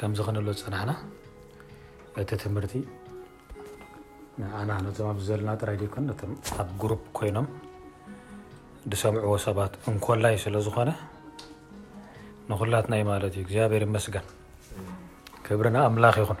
ከምዚ ክንብሎ ዝፀናሕና እቲ ትምህርቲ ንኣና ነቶም ኣብዚ ዘለና ጥራይ ዘይኮነ ነቶም ኣብ ግሩፕ ኮይኖም ዝሰምዕዎ ሰባት እንኮላይ ስለ ዝኾነ ንኹላትና እዩ ማለት እዩ። እግዚኣብሔር ይመስገን፣ ክብሪ ንኣምላኽ ይኹን።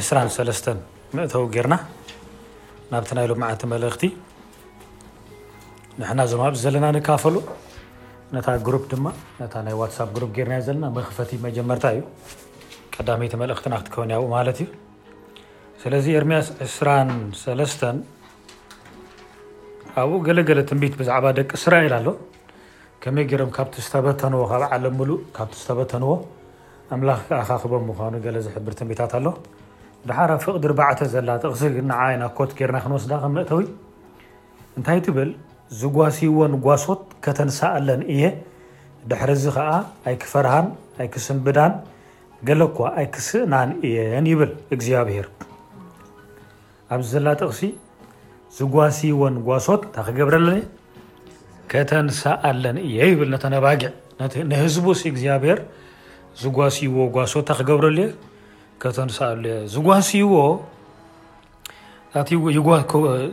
ዕስራን ሰለስተን መእተዊ ጌርና ናብቲ ናይ ሎምዓቲ መልእኽቲ ንሕና ዞም ኣብዚ ዘለና ንካፈሉ ነታ ግሩፕ ድማ ነታ ናይ ዋትሳፕ ግሩፕ ጌርና ዘለና መኽፈቲ መጀመርታ እዩ ቀዳመይቲ መልእኽትና ክትከውን ያው ማለት እዩ ስለዚ ኤርምያስ ዕስራን ሰለስተን ኣብኡ ገለገለ ትንቢት ብዛዕባ ደቂ እስራኤል ኣሎ ከመይ ገይሮም ካብቲ ዝተበተንዎ ካብ ዓለም ምሉእ ካብቲ ዝተበተንዎ ኣምላኽ ክኣኻኽቦም ምዃኑ ገለ ዝሕብር ትንቢታት ኣሎ። ደሓር ኣብ ፍቕዲ ርባዕተ ዘላ ጥቕሲ ግን ንዓይ ናብ ኮት ጌርና ክንወስዳ ከም መእተዊ እንታይ ትብል? ዝጓስይወን ጓሶት ከተንሳኣለን እየ፣ ድሕሪ እዚ ኸኣ ኣይክፈርሃን ኣይክስንብዳን፣ ገለ እኳ ኣይክስእናን እየን ይብል እግዚኣብሄር። ኣብዚ ዘላ ጥቕሲ ዝጓስይወን ጓሶት እንታይ ክገብረለን እየ ከተንስኣለን እየ ይብል ነተን ኣባጊዕ ንህዝቡስ እግዚኣብሔር ዝጓስይዎ ጓሶት እንታይ ክገብረሉ እየ ከተንስኣሉ እየ ዝጓስይዎ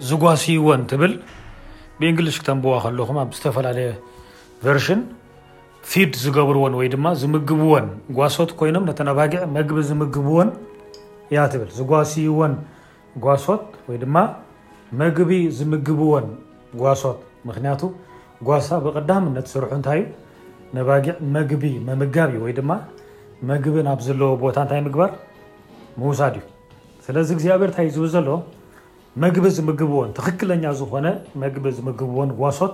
ዝጓስይወን ትብል ብእንግሊሽ ክተንብዋ ከለኹም ኣብ ዝተፈላለየ ቨርሽን ፊድ ዝገብርዎን ወይ ድማ ዝምግብዎን ጓሶት ኮይኖም ነተን ኣባጊዕ መግቢ ዝምግብዎን እያ ትብል ዝጓስይዎን ጓሶት ወይ ድማ መግቢ ዝምግብዎን ጓሶት ምክንያቱ ጓሳ ብቀዳምነት ስርሑ እንታይ እዩ ነባጊዕ መግቢ መምጋብ እዩ ወይ ድማ መግቢ ናብ ዘለዎ ቦታ እንታይ ምግባር ምውሳድ እዩ ስለዚ እግዚኣብሔር እንታይ ዝብል ዘሎ መግቢ ዝምግብዎን ትክክለኛ ዝኾነ መግቢ ዝምግብዎን ጓሶት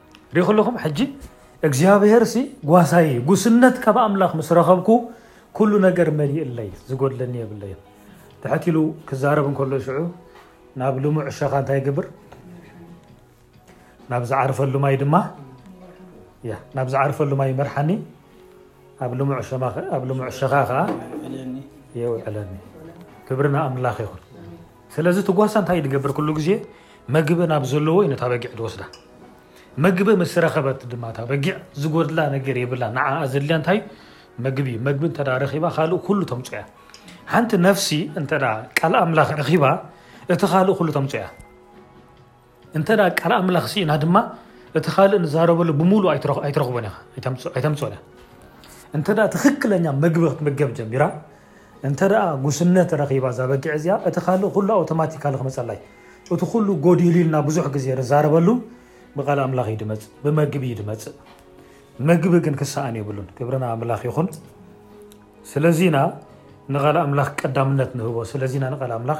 ሪኢኹ ኣለኹም ሕጂ እግዚኣብሄርሲ ጓሳይ እዩ ጉስነት ካብ ኣምላኽ ምስ ረኸብኩ ኩሉ ነገር መሊእለይ ዝጎድለኒ የብለይን ትሕት ኢሉ ክዛረብ እንከሎ ሽዑ ናብ ልሙዕ ሸኻ እንታይ ይገብር ናብ ዝዓርፈሉ ማይ ድማ ናብ ዝዓርፈሉ ማይ ይመርሓኒ ኣብ ልሙዕ ሸኻ ከዓ የውዕለኒ ክብርና ኣምላኽ ይኹን ስለዚ እቲ ጓሳ እንታይ ድገብር ኩሉ ግዜ መግቢ ናብ ዘለዎ እዩ ነታ በጊዕ ድወስዳ መግቢ ምስ ረኸበት ድማ እታ በጊዕ ዝጎድላ ነገር የብላ ንዓኣ ዘድልያ እንታይ መግቢ እዩ መግቢ እንተ ረኺባ ካልእ ኩሉ ተምፅኦ እያ ሓንቲ ነፍሲ እንተ ቃል ኣምላኽ ረኺባ እቲ ካልእ ኩሉ ተምፅኦ እያ እንተ ቃል ኣምላኽ ስኢና ድማ እቲ ካልእ ንዛረበሉ ብምሉእ ኣይትረኽቦን ኢኻ ኣይተምፅኦን እያ እንተ ትኽክለኛ መግቢ ክትምገብ ጀሚራ እንተ ጉስነት ረኺባ እዛ በጊዕ እዚኣ እቲ ካልእ ኩሉ ኣውቶማቲካሊ ክመፀላ እዩ እቲ ኩሉ ጎዲሉ ኢልና ብዙሕ ግዜ ንዛረበሉ ብቃል ኣምላኽ እዩ ድመፅእ ብመግቢ እዩ ድመፅእ መግቢ ግን ክሰኣን የብሉን ክብርና ኣምላኽ ይኹን ስለዚና ንቃል ኣምላኽ ቀዳምነት ንህቦ ስለዚና ንቃል ኣምላኽ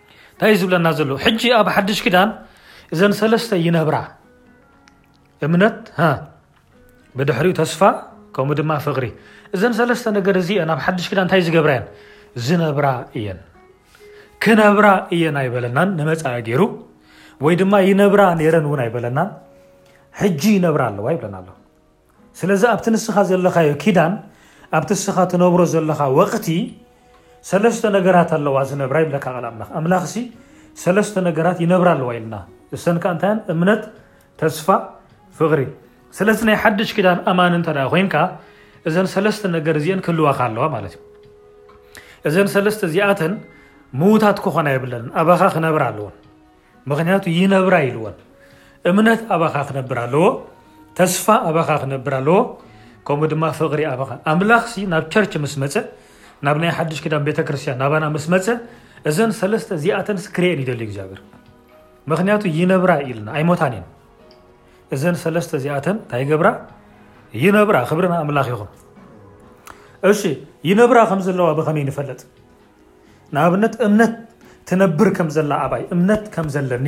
ታይ እዩ ዝብለና ዘሎ ሕጂ ኣብ ሓድሽ ክዳን እዘን ሰለስተ ይነብራ እምነት ብድሕሪኡ ተስፋ ከምኡ ድማ ፍቅሪ እዘን ሰለስተ ነገር እዚአን ኣብ ሓድሽ ክዳን እንታይ ዝገብራ እየን ዝነብራ እየን ክነብራ እየን ኣይበለናን ንመፃኢ ገይሩ ወይ ድማ ይነብራ ነይረን እውን ኣይበለናን ሕጂ ይነብራ ኣለዋ ይብለና ኣሎ ስለዚ ኣብቲ ንስኻ ዘለኻዮ ኪዳን ኣብቲ ንስኻ ትነብሮ ዘለኻ ወቅቲ ሰለስተ ነገራት ኣለዋ ዝነብራ ይብለካ ቃል ኣምላኽ ኣምላኽሲ ሰለስተ ነገራት ይነብራ ኣለዋ ኢልና እሰን ከዓ እንታያን እምነት ተስፋ ፍቅሪ ስለዚ ናይ ሓድሽ ኪዳን ኣማን እንተ ኮይንካ እዘን ሰለስተ ነገር እዚአን ክህልዋካ ኣለዋ ማለት እዩ እዘን ሰለስተ እዚኣተን ምዉታት ክኾና የብለንን ኣባኻ ክነብራ ኣለዎን ምኽንያቱ ይነብራ ኢልወን እምነት ኣባኻ ክነብር ኣለዎ ተስፋ ኣባኻ ክነብር ኣለዎ ከምኡ ድማ ፍቕሪ ኣባኻ ኣምላኽ ሲ ናብ ቸርች ምስ መፀ ናብ ናይ ሓድሽ ኪዳን ቤተ ክርስቲያን ናባና ምስ መፀ እዘን ሰለስተ እዚኣተንስ ክርኤን ይደልዩ እግዚኣብሔር ምክንያቱ ይነብራ ኢልና ኣይሞታን እየን እዘን ሰለስተ እዚኣተን እንታይ ገብራ ይነብራ ክብርና ኣምላኽ ይኹን እሺ ይነብራ ከም ዘለዋ ብኸመይ ንፈለጥ ንኣብነት እምነት ትነብር ከም ዘላ ኣባይ እምነት ከም ዘለኒ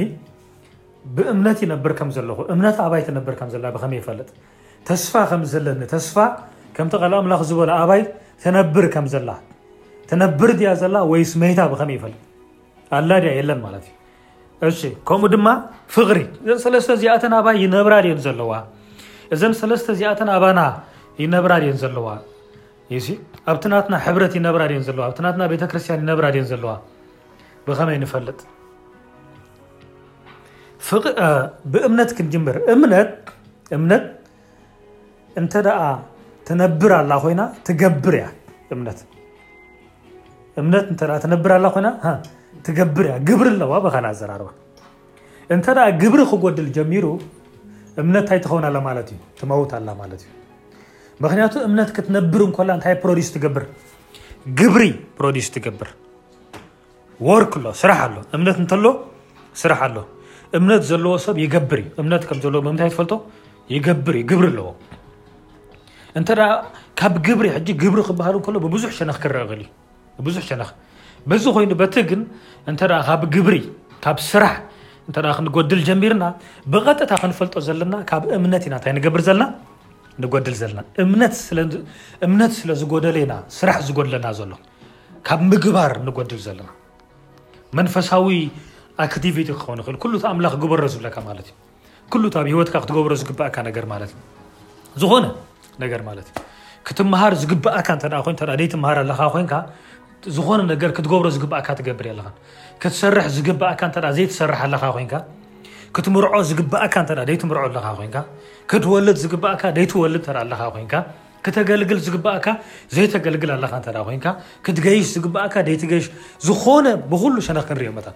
ብእምነት ይነብር ከም ዘለኹ እምነት ኣባይ ትነብር ከም ዘላ ብኸመይ ይፈልጥ ተስፋ ከም ዘለኒ ተስፋ ከምቲ ቃል ኣምላኽ ዝበሎ ኣባይ ትነብር ከም ዘላ ትነብር ድያ ዘላ ወይስ መይታ ብኸመይ ይፈልጥ ኣላ ድያ የለን ማለት እዩ እሺ ከምኡ ድማ ፍቕሪ እዘን ሰለስተ እዚኣተን ኣባ ይነብራ ድየን ዘለዋ እዘን ሰለስተ እዚኣተን ኣባና ይነብራ ድየን ዘለዋ ይሲ ኣብቲ ናትና ሕብረት ይነብራ ድየን ዘለዋ ኣብቲ ናትና ቤተክርስትያን ይነብራ ድየን ዘለዋ ብኸመይ ንፈልጥ ብእምነት ክንጅምር እምነት እምነት እንተ ደኣ ትነብር ኣላ ኮይና ትገብር እያ እምነት እምነት እንተ ትነብር ኣላ ኮይና ትገብር እያ ግብሪ ኣለዋ በኸና ኣዘራርባ እንተ ግብሪ ክጎድል ጀሚሩ እምነት እንታይ ትኸውን ኣላ ማለት እዩ ትመውት ኣላ ማለት እዩ ምክንያቱ እምነት ክትነብር እንኮላ እንታይ ፕሮዲስ ትገብር ግብሪ ፕሮዲስ ትገብር ወርክ ኣሎ ስራሕ ኣሎ እምነት እንተሎ ስራሕ ኣሎ እምነት ዘለዎ ሰብ ይገብር እዩ እምነት ከም ዘለዎ ብምንታይ ትፈልጦ ይገብር እዩ ግብሪ ኣለዎ እንተ ካብ ግብሪ ሕጂ ግብሪ ክበሃል እንከሎ ብብዙሕ ሸነክ ክረአ ይኽእል እዩ ብዙሕ ሸነኽ በዚ ኮይኑ በቲ ግን እንተ ካብ ግብሪ ካብ ስራሕ እንተ ክንጎድል ጀሚርና ብቐጥታ ክንፈልጦ ዘለና ካብ እምነት ኢና እንታይ ንገብር ዘለና ንጎድል ዘለና እምነት ስለ ዝጎደለ ኢና ስራሕ ዝጎድለና ዘሎ ካብ ምግባር ንጎድል ዘለና መንፈሳዊ ኣክቲቪቲ ክኸውን ይኽእል ኩሉ እቲ ኣምላኽ ግበሮ ዝብለካ ማለት እዩ ኩሉ ኣብ ሂወትካ ክትገብሮ ዝግባኣካ ነገር ማለት እዩ ዝኾነ ነገር ማለት እዩ ክትምሃር ዝግባኣካ እንተ ኮይኑ እንተ ዘይትምሃር ኣለካ ኮንካ ዝኾነ ነገር ክትገብሮ ዝግባኣካ ትገብር ኣለኻ ክትሰርሕ ዝግባኣካ እንተ ዘይትሰርሕ ኣለካ ኮንካ ክትምርዖ ዝግባኣካ እንተ ዘይትምርዖ ኣለካ ኮንካ ክትወልድ ዝግባኣካ ዘይትወልድ እንተ ኣለካ ኮንካ ክተገልግል ዝግባኣካ ዘይተገልግል ኣለካ እንተ ኮይንካ ክትገይሽ ዝግባኣካ ዘይትገይሽ ዝኾነ ብኩሉ ሸነክ ክንሪኦ መታን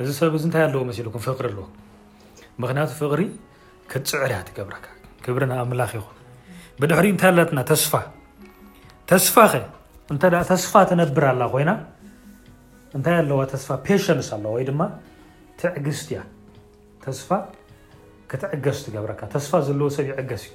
እዚ ሰብ እዚ እንታይ ኣለዎ መሲልኩም ፍቅሪ ኣለዎ ምክንያቱ ፍቅሪ ክትፅዕር እያ ትገብረካ ክብሪ ንኣምላኽ ይኹን ብድሕሪኡ እንታይ ኣለትና ተስፋ ተስፋ ኸ እንተ ተስፋ ትነብር ኣላ ኮይና እንታይ ኣለዋ ተስፋ ፔሽንስ ኣለዋ ወይ ድማ ትዕግስት እያ ተስፋ ክትዕገስ ትገብረካ ተስፋ ዘለዎ ሰብ ይዕገስ እዩ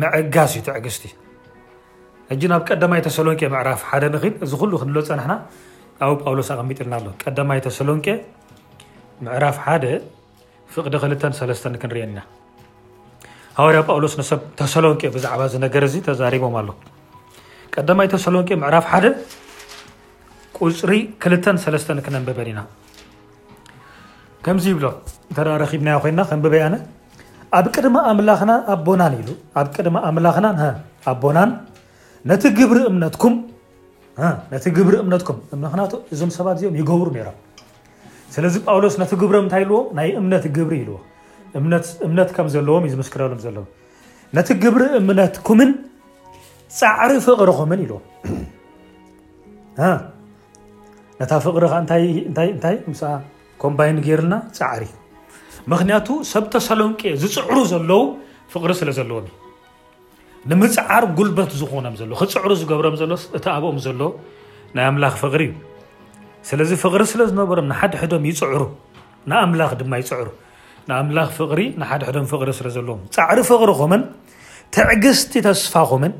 ምዕጋስ እዩ ትዕግስቲ ሕጂ ናብ ቀዳማይ ተሰሎንቄ ምዕራፍ ሓደ ንኺድ እዚ ኩሉ ክንብሎ ዝፀናሕና ኣብ ጳውሎስ ኣቐሚጥልና ኣሎ ቀዳማይ ተሰሎንቄ ምዕራፍ ሓደ ፍቅዲ ክልተን ሰለስተን ክንሪኤን ኢና ሃዋርያ ጳውሎስ ንሰብ ተሰሎንቄ ብዛዕባ እዚ ነገር እዚ ተዛሪቦም ኣሎ ቀዳማይ ተሰሎንቄ ምዕራፍ ሓደ ቁፅሪ ክልተን ሰለስተን ክነንበበን ኢና ከምዚ ይብሎ እንተ ረኪብናዮ ኮይና ከንብበይ ኣነ ኣብ ቅድሚ ኣምላኽና ኣቦናን ኢሉ ኣብ ቅድሚ ኣምላኽናን ኣቦናን ነቲ ግብሪ እምነትኩም ነቲ ግብሪ እምነትኩም ምክንያቱ እዞም ሰባት እዚኦም ይገብሩ ነይሮም ስለዚ ጳውሎስ ነቲ ግብሮም እንታይ ኢልዎ ናይ እምነት ግብሪ ኢልዎ እምነት ከም ዘለዎም እዩ ዝምስክረሎም ዘለዎ ነቲ ግብሪ እምነትኩምን ፃዕሪ ፍቕርኹምን ኢልዎ ነታ ፍቅሪ ከ እንታይ እንታይ እንታይ ምስኣ ኮምባይን ገይርና ፃዕሪ ምክንያቱ ሰብ ተሰሎንቄ ዝፅዕሩ ዘለው ፍቅሪ ስለ ዘለዎም እዩ ንምፅዓር ጉልበት ዝኾኖም ዘሎ ክፅዕሩ ዝገብሮም ዘሎ እቲ ኣብኦም ዘሎ ናይ ኣምላኽ ፍቅሪ እዩ ስለዚ ፍቅሪ ስለ ዝነበሮም ንሓድሕዶም ይፅዕሩ ንኣምላኽ ድማ ይፅዕሩ ንኣምላኽ ፍቅሪ ንሓድሕዶም ፍቅሪ ስለ ዘለዎም ፃዕሪ ፍቅርኹምን ትዕግስቲ ተስፋኹምን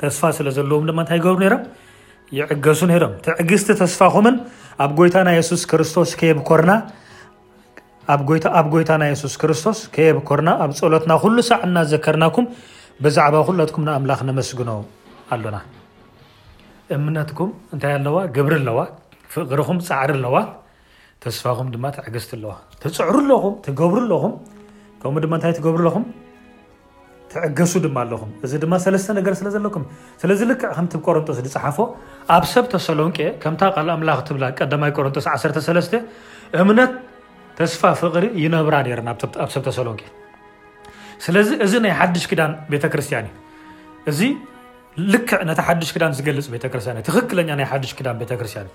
ተስፋ ስለ ዘለዎም ድማ እንታይ ይገብሩ ነይሮም ይዕገሱ ነይሮም ትዕግስቲ ተስፋኹምን ኣብ ጎይታና የሱስ ክርስቶስ ከየብኮርና ኣብ ጎይታ ኣብ ጎይታና የሱስ ክርስቶስ ከየብኮርና ኣብ ጸሎትና ኩሉ ሳዕ እናዘከርናኩም ብዛዕባ ኩላትኩም ንኣምላኽ ነመስግኖ ኣሎና እምነትኩም እንታይ ኣለዋ ግብሪ ኣለዋ ፍቕርኹም ጻዕሪ ኣለዋ ተስፋኹም ድማ ትዕግስቲ ኣለዋ። ትፅዕሩ ኣለኹም፣ ትገብሩ ኣለኹም፣ ከምኡ ድማ እንታይ ትገብሩ ኣለኹም? ትዕገሱ ድማ ኣለኹም። እዚ ድማ ሰለስተ ነገር ስለ ዘለኩም፣ ስለዚ ልክዕ ከምቲ ቆሮንጦስ ዝፀሓፎ ኣብ ሰብ ተሰሎንቄ ከምታ ቃል ኣምላኽ ትብላ ቀዳማይ ቆሮንጦስ 13 እምነት፣ ተስፋ፣ ፍቕሪ ይነብራ ነይረን ኣብ ሰብ ተሰሎንቄ። ስለዚ እዚ ናይ ሓድሽ ኪዳን ቤተ ክርስቲያን እዩ። እዚ ልክዕ ነቲ ሓድሽ ኪዳን ዝገልፅ ቤተ ክርስቲያን እዩ። ትክክለኛ ናይ ሓድሽ ኪዳን ቤተ ክርስቲያን እዩ።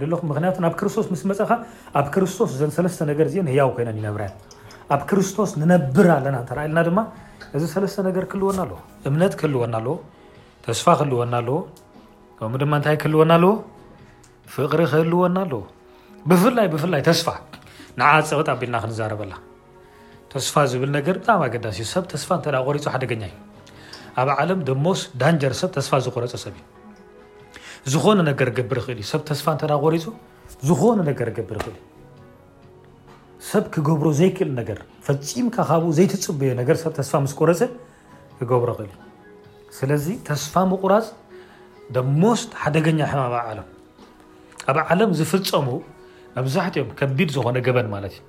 ዘለኹ ምክንያቱ ናብ ክርስቶስ ምስ መፀኻ ኣብ ክርስቶስ ዘን ሰለስተ ነገር እዚአን ህያው ኮይነን ይነብራ ኣብ ክርስቶስ ንነብር ኣለና እንተረኢልና ድማ እዚ ሰለስተ ነገር ክልወና ኣለዎ እምነት ክልወና ኣለዎ ተስፋ ክልወና ኣለዎ ከምኡ ድማ እንታይ ክልወና ኣለዎ ፍቅሪ ክህልወና ኣለዎ ብፍላይ ብፍላይ ተስፋ ንዓ ፀበጥ ኣቢልና ክንዛረበላ ተስፋ ዝብል ነገር ብጣዕሚ ኣገዳሲ እዩ ሰብ ተስፋ እንተ ቆሪፁ ሓደገኛ እዩ ኣብ ዓለም ደሞስ ዳንጀር ሰብ ተስፋ ዝቆረፀ ሰብ እዩ ዝኾነ ነገር ገብር ይኽእል እዩ ሰብ ተስፋ እንተ ቆሪፁ ዝኾነ ነገር ገብር ይኽእል እዩ ሰብ ክገብሮ ዘይክእል ነገር ፈፂምካ ካብኡ ዘይትፅበዮ ነገር ሰብ ተስፋ ምስ ቆረፀ ክገብሮ ክእል ስለዚ ተስፋ ምቁራፅ ደሞስት ሓደገኛ ሕማም ዓለም ኣብ ዓለም ዝፍጸሙ መብዛሕትኦም ከቢድ ዝኾነ ገበን ማለት እዩ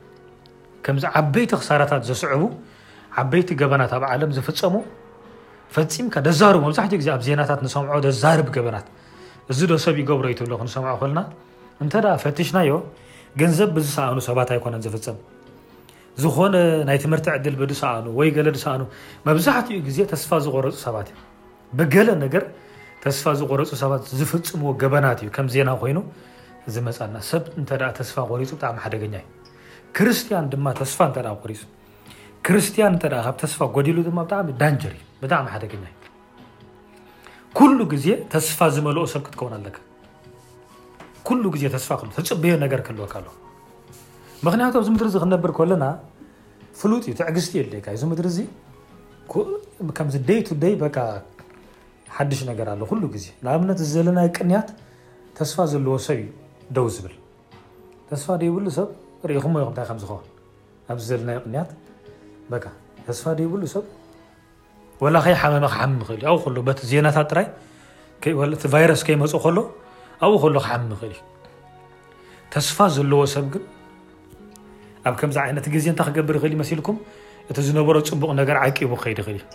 ከምዚ ዓበይቲ ክሳራታት ዘስዕቡ ዓበይቲ ገበናት ኣብ ዓለም ዝፍጸሙ ፈጺምካ ደዛሩ መብዛሕትኡ ግዜ ኣብ ዜናታት ንሰምዖ ደዛርብ ገበናት እዚ ዶ ሰብ ይገብሮ እዩ ትብሎ ክንሰምዖ ከልና እንተ ደኣ ፈትሽናዮ ገንዘብ ብዝሰኣኑ ሰባት ኣይኮነን ዝፍጸም ዝኾነ ናይ ትምህርቲ ዕድል ብድሰኣኑ ወይ ገለ ድሰኣኑ መብዛሕትኡ ግዜ ተስፋ ዝቆረፁ ሰባት እዩ ብገለ ነገር ተስፋ ዝቆረጹ ሰባት ዝፍጽምዎ ገበናት እዩ ከም ዜና ኮይኑ ዝመጻና። ሰብ እንተ ተስፋ ቆሪጹ ብጣዕሚ ሓደገኛ እዩ። ክርስትያን ድማ ተስፋ እንተ ቆሪጹ ክርስትያን እንተ ካብ ተስፋ ጎዲሉ ድማ ብጣዕሚ ዳንጀር እዩ፣ ብጣዕሚ ሓደገኛ እዩ። ኩሉ ግዜ ተስፋ ዝመልኦ ሰብ ክትከውን ኣለካ። ኩሉ ግዜ ተስፋ ትጽበዮ ነገር ክህልወካ ኣለዎ። ምክንያቱ ኣብዚ ምድሪ እዚ ክንነብር ከለና ፍሉጥ እዩ ትዕግስቲ የድልየካ እዩ እዚ ምድሪ እዚ ከምዚ ደይ ቱ ደይ በቃ ሓድሽ ነገር ኣሎ ኩሉ ግዜ ንኣብነት እዚ ዘለናዮ ቅንያት ተስፋ ዘለዎ ሰብ እዩ ደው ዝብል ተስፋ ደይብሉ ሰብ ርኢኹሞ ኢኹም እንታይ ከም ዝኸውን ኣብዚ ዘለናዮ ቅንያት በቃ ተስፋ ደይብሉ ሰብ ወላ ከይሓመመ ክሓምም ይኽእል እዩ ኣብኡ ከሎ በቲ ዜናታት ጥራይ እቲ ቫይረስ ከይመፅኦ ከሎ ኣብኡ ከሎ ክሓምም ይኽእል እዩ ተስፋ ዘለዎ ሰብ ግን ኣብ ከምዚ ዓይነት ግዜ እንታይ ክገብር ይኽእል ይመስልኩም እቲ ዝነበሮ ፅቡቕ ነገር ዓቂቡ ክኸይድ ይኽእል እዩ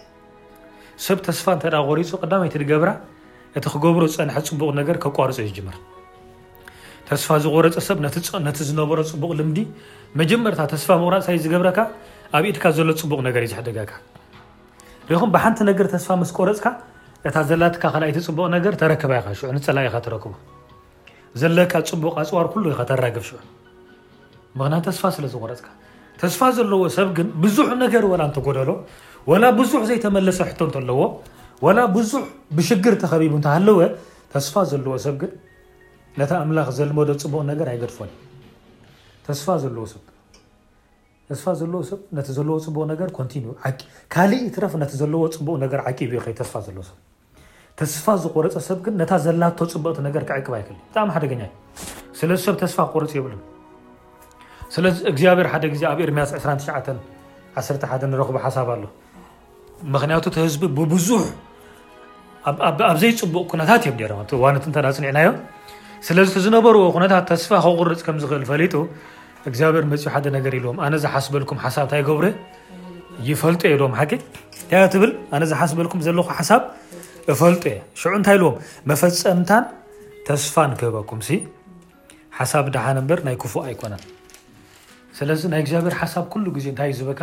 ሰብ ተስፋ እንተ ቆሪፁ ቀዳመይቲ ዝገብራ እቲ ክገብሮ ዝፀንሐ ፅቡቕ ነገር ከቋርፆ ይጅምር ተስፋ ዝቖረጸ ሰብ ነቲ ዝነበሮ ጽቡቕ ልምዲ መጀመርታ ተስፋ ምቑራጽ ሳይ ዝገብረካ ኣብ ኢድካ ዘሎ ጽቡቕ ነገር እዩ ዝሕደገካ ሪኹም ብሓንቲ ነገር ተስፋ ምስ ቆረጽካ እታ ዘላትካ ካልኣይቲ ጽቡቕ ነገር ተረክባ ኢኻ ሽዑ ንጸላኢ ኢኻ ትረክቦ ዘለካ ጽቡቕ ኣጽዋር ኩሉ ኢኻ ተራግፍ ሽዑ ምክንያት ተስፋ ስለ ዝቆረጽካ ተስፋ ዘለዎ ሰብ ግን ብዙሕ ነገር ወላ እንተጎደሎ ወላ ብዙሕ ዘይተመለሰ ሕቶ እንተለዎ ወላ ብዙሕ ብሽግር ተኸቢቡ እንተሃለወ ተስፋ ዘለዎ ሰብ ግን ነቲ ኣምላኽ ዘልመዶ ጽቡቕ ነገር ኣይገድፎን እዩ። ተስፋ ዘለዎ ሰብ ተስፋ ዘለዎ ሰብ ነቲ ዘለዎ ጽቡቕ ነገር ኮንቲኒዩ ዓቂ ካልእ ይትረፍ ነቲ ዘለዎ ጽቡቕ ነገር ዓቂቡ ይኸይ ተስፋ ዘለዎ ሰብ ተስፋ ዝቆረጸ ሰብ ግን ነታ ዘላቶ ጽብቕቲ ነገር ክዕቅብ ኣይክእል ብጣዕሚ ሓደገኛ እዩ ስለዚ ሰብ ተስፋ ክቆርጽ የብሉን ስለዚ እግዚኣብሔር ሓደ ግዜ ኣብ ኤርምያስ 29 11 ንረኽቦ ሓሳብ ኣሎ ምክንያቱ እቲ ህዝቢ ብብዙሕ ኣብ ዘይፅቡቕ ኩነታት እዮም ነይሮም ኣብቲ ዋኖት እንተ ፅኒዕናዮ ስለዚ ዝነበርዎ ኩነታት ተስፋ ከቑርፅ ከም ዝኽእል ፈሊጡ እግዚኣብሔር መፅኡ ሓደ ነገር ኢልዎም ኣነ ዝሓስበልኩም ሓሳብ እንታይ ገብረ ይፈልጦ ኢልዎም ሓቂ እንታይ ትብል ኣነ ዝሓስበልኩም ዘለኹ ሓሳብ እፈልጦ እየ ሽዑ እንታይ ኢልዎም መፈፀምታን ተስፋን ክህበኩም ሲ ሓሳብ ድሓን እምበር ናይ ክፉእ ኣይኮነን ስለዚ ናይ እግዚኣብሔር ሓሳብ ኩሉ ግዜ እንታይ ዝበካ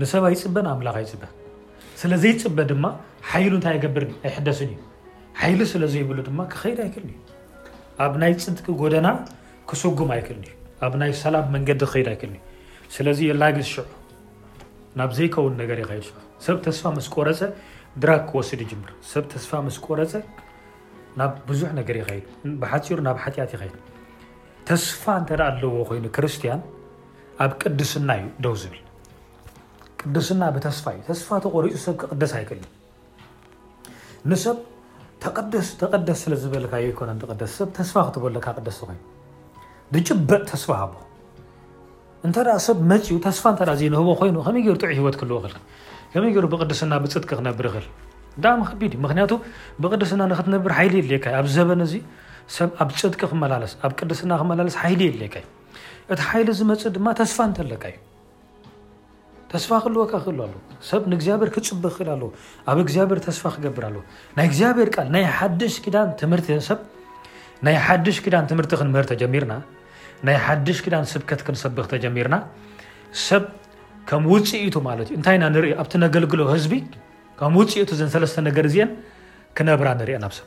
ንሰብ ኣይጽበ ንኣምላኽ ኣይጽበ ስለ ዘይጽበ ድማ ሓይሉ እንታይ ኣይገብርን ኣይሕደስን እዩ ሓይሊ ስለ ዘይብሉ ድማ ክኸይድ ኣይክልን እዩ ኣብ ናይ ጽድቂ ጎደና ክስጉም ኣይክልን እዩ ኣብ ናይ ሰላም መንገዲ ክኸይድ ኣይክልን እዩ ስለዚ የላግስ ሽዑ ናብ ዘይከውን ነገር ይኸይድ ሽዑ ሰብ ተስፋ ምስ ቆረፀ ድራግ ክወስድ ይጅምር ሰብ ተስፋ ምስ ቆረፀ ናብ ብዙሕ ነገር ይኸይድ ብሓፂሩ ናብ ሓጢኣት ይኸይድ ተስፋ እንተ ኣለዎ ኮይኑ ክርስትያን ኣብ ቅድስና እዩ ደው ዝብል። ቅድስና ብተስፋ እዩ። ተስፋ ተቆሪፁ ሰብ ክቅደስ ኣይክእልን። ንሰብ ተቀደስ ተቀደስ ስለ ዝበልካ ይኮነን ተቀደስ ሰብ ተስፋ ክትበለካ ቅደስ ኮይኑ ዝጭበጥ ተስፋ ሃቦ እንተ ሰብ መፅኡ ተስፋ እንተ ዘይንህቦ ኮይኑ ከመይ ገይሩ ጥዑይ ሂወት ክህልዎ ክእል ከመይ ገይሩ ብቅድስና ብፅድቂ ክነብር ይኽእል ብጣዕሚ ከቢድ እዩ ምክንያቱ ብቅድስና ንክትነብር ሓይሊ የድልየካ ኣብ ዘበን እዚ ሰብ ኣብ ፅድቂ ክመላለስ ኣብ ቅድስና ክመላለስ ሓይሊ የድልየካ እቲ ሓይሊ ዝመፅእ ድማ ተስፋ እንተለካ እዩ ተስፋ ክህልወካ ክህሉ ኣሎ ሰብ ንእግዚኣብሔር ክፅበ ክኽእል ኣሎ ኣብ እግዚኣብሔር ተስፋ ክገብር ኣሎ ናይ እግዚኣብሔር ቃል ናይ ሓድሽ ኪዳን ትምህርቲ ሰብ ናይ ሓድሽ ኪዳን ትምህርቲ ክንምህር ተጀሚርና ናይ ሓድሽ ኪዳን ስብከት ክንሰብኽ ተጀሚርና ሰብ ከም ውፅኢቱ ማለት እዩ እንታይ ኢና ንርኢ ኣብቲ ነገልግሎ ህዝቢ ከም ውፅኢቱ ዘን ሰለስተ ነገር እዚአን ክነብራ ንሪአን ኣብ ሰብ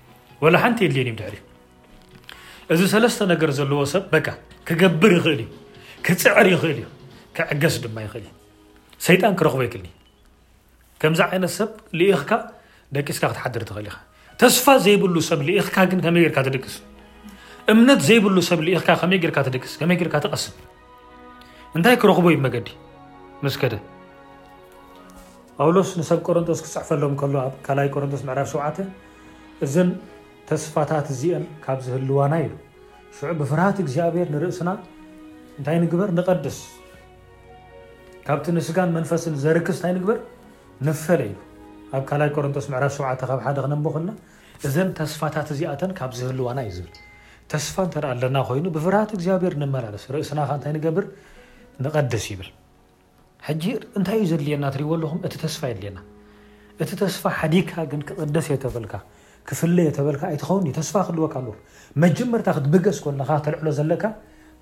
ወላ ሓንቲ የድልየን እዩ ድሕሪ እዚ ሰለስተ ነገር ዘለዎ ሰብ በቃ ክገብር ይኽእል እዩ ክፅዕር ይኽእል እዩ ክዕገስ ድማ ይኽእል እዩ ሰይጣን ክረኽቦ ይክእል እዩ ከምዚ ዓይነት ሰብ ልኢኽካ ደቂስካ ክትሓድር ትኽእል ኢኻ ተስፋ ዘይብሉ ሰብ ልኢኽካ ግን ከመይ ጌርካ ትድቅስ እምነት ዘይብሉ ሰብ ልኢኽካ ከመይ ጌርካ ትድቅስ ከመይ ጌርካ ትቐስብ እንታይ ክረኽቦ እዩ መገዲ ምስ ከደ ጳውሎስ ንሰብ ቆረንቶስ ክጽሕፈሎም ከሎ ኣብ ካልኣይ ቆረንቶስ ምዕራፍ ሸውዓተ እዘን ተስፋታት እዚኤን ካብ ዝህልዋና ኢሉ ሽዑ ብፍርሃት እግዚኣብሔር ንርእስና እንታይ ንግበር ንቐድስ ካብቲ ንስጋን መንፈስን ዘርክስ እንታይ ንግበር ንፈለ ኢሉ ኣብ ካልኣይ ቆረንቶስ ምዕራፍ ሸውዓተ ካብ ሓደ ክነንቦ ከልና እዘን ተስፋታት እዚኣተን ካብ ዝህልዋና እዩ ዝብል ተስፋ እንተ ኣለና ኮይኑ ብፍርሃት እግዚኣብሔር ንመላለስ ርእስና ከ እንታይ ንገብር ንቐድስ ይብል ሕጂ እንታይ እዩ ዘድልየና ትሪእዎ ኣለኹም እቲ ተስፋ የድልየና እቲ ተስፋ ሓዲግካ ግን ክቅደስ እየ ተበልካ ክፍለ እየ ተበልካ ኣይትኸውን ተስፋ ክህልወካ ኣለዎ መጀመርታ ክትብገስ ኮለኻ ክተልዕሎ ዘለካ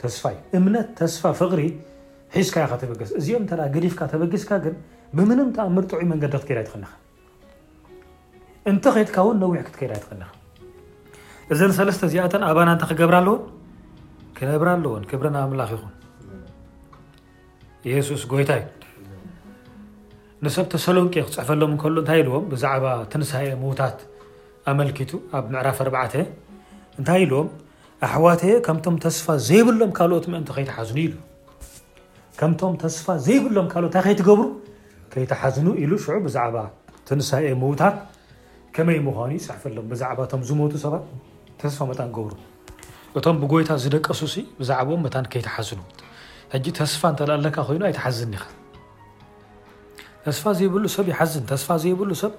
ተስፋ እዩ እምነት ተስፋ ፍቅሪ ሒዝካ ኢኻ ተበገስ እዚኦም እንተ ገዲፍካ ተበጊስካ ግን ብምንም ተኣምር ጥዑይ መንገዲ ክትከይድ ኣይትኽእልኻ እንተ ኸድካ እውን ነዊሕ ክትከይድ ኣይትኽእል ኢኻ እዘን ሰለስተ እዚኣተን ኣባና እንተ ክገብራ ኣለዎን ክነብራ ኣለዎን ክብርን ኣምላኽ ይኹን የሱስ ጎይታ እዩ ንሰብ ተሰሎንቄ ክፅሕፈሎም እንከሎ እንታይ ኢልዎም ብዛዕባ ትንሳኤ ምውታት ኣመልኪቱ ኣብ ምዕራፍ ኣርባዕተ እንታይ ኢልዎም ኣሕዋተ ከምቶም ተስፋ ዘይብሎም ካልኦት ምእንቲ ከይትሓዝኑ ኢሉ ከምቶም ተስፋ ዘይብሎም ካልኦት እንታይ ከይትገብሩ ከይትሓዝኑ ኢሉ ሽዑ ብዛዕባ ትንሳኤ ምዉታት ከመይ ምዃኑ ይጽሕፈሎም። ብዛዕባ እቶም ዝሞቱ ሰባት ተስፋ መታን ገብሩ። እቶም ብጎይታ ዝደቀሱሲ ብዛዕባኦም መታን ከይትሓዝኑ። ሕጂ ተስፋ እንተ ኣለካ ኮይኑ ኣይትሓዝን ኢኻ። ተስፋ ዘይብሉ ሰብ ይሓዝን። ተስፋ ዘይብሉ ሰብ